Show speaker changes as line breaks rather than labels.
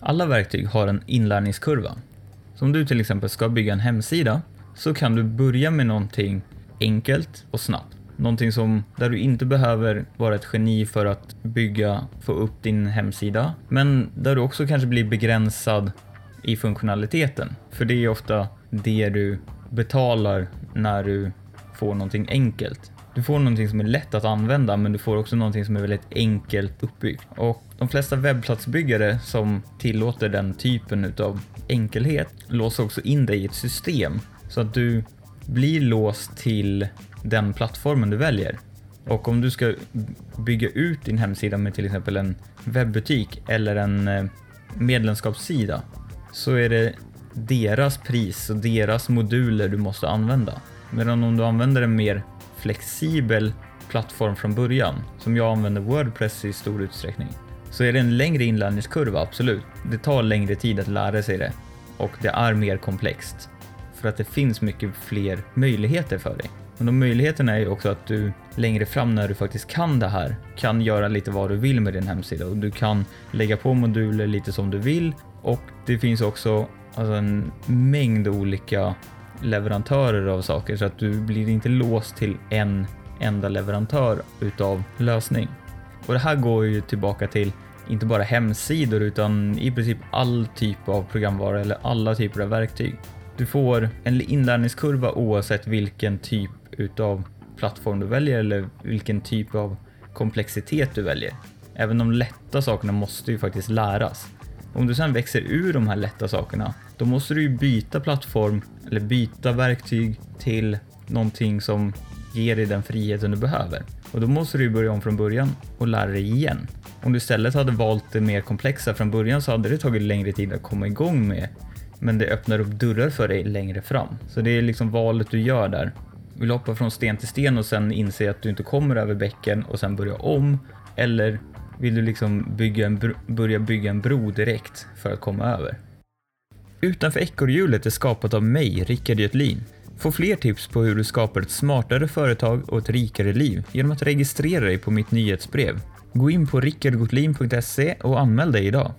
Alla verktyg har en inlärningskurva. Så om du till exempel ska bygga en hemsida så kan du börja med någonting enkelt och snabbt. Någonting som, där du inte behöver vara ett geni för att bygga, få upp din hemsida, men där du också kanske blir begränsad i funktionaliteten. För det är ofta det du betalar när du får någonting enkelt. Du får någonting som är lätt att använda men du får också någonting som är väldigt enkelt uppbyggt. Och de flesta webbplatsbyggare som tillåter den typen av enkelhet låser också in dig i ett system så att du blir låst till den plattformen du väljer. Och om du ska bygga ut din hemsida med till exempel en webbutik eller en eh, medlemskapssida så är det deras pris och deras moduler du måste använda. Medan om du använder en mer flexibel plattform från början, som jag använder Wordpress i stor utsträckning, så är det en längre inlärningskurva, absolut. Det tar längre tid att lära sig det och det är mer komplext för att det finns mycket fler möjligheter för dig. Men de möjligheterna är ju också att du längre fram när du faktiskt kan det här kan göra lite vad du vill med din hemsida och du kan lägga på moduler lite som du vill och det finns också alltså en mängd olika leverantörer av saker så att du blir inte låst till en enda leverantör utav lösning. Och det här går ju tillbaka till inte bara hemsidor utan i princip all typ av programvara eller alla typer av verktyg. Du får en inlärningskurva oavsett vilken typ utav plattform du väljer eller vilken typ av komplexitet du väljer. Även de lätta sakerna måste ju faktiskt läras. Om du sen växer ur de här lätta sakerna, då måste du ju byta plattform eller byta verktyg till någonting som ger dig den friheten du behöver. Och då måste du börja om från början och lära dig igen. Om du istället hade valt det mer komplexa från början så hade det tagit längre tid att komma igång med. Men det öppnar upp dörrar för dig längre fram. Så det är liksom valet du gör där. Vill du hoppa från sten till sten och sen inse att du inte kommer över bäcken och sen börja om? Eller vill du liksom bygga en börja bygga en bro direkt för att komma över? Utanför ekorrhjulet är skapat av mig, Rickard Götlin. Få fler tips på hur du skapar ett smartare företag och ett rikare liv genom att registrera dig på mitt nyhetsbrev. Gå in på rickardgotlin.se och anmäl dig idag.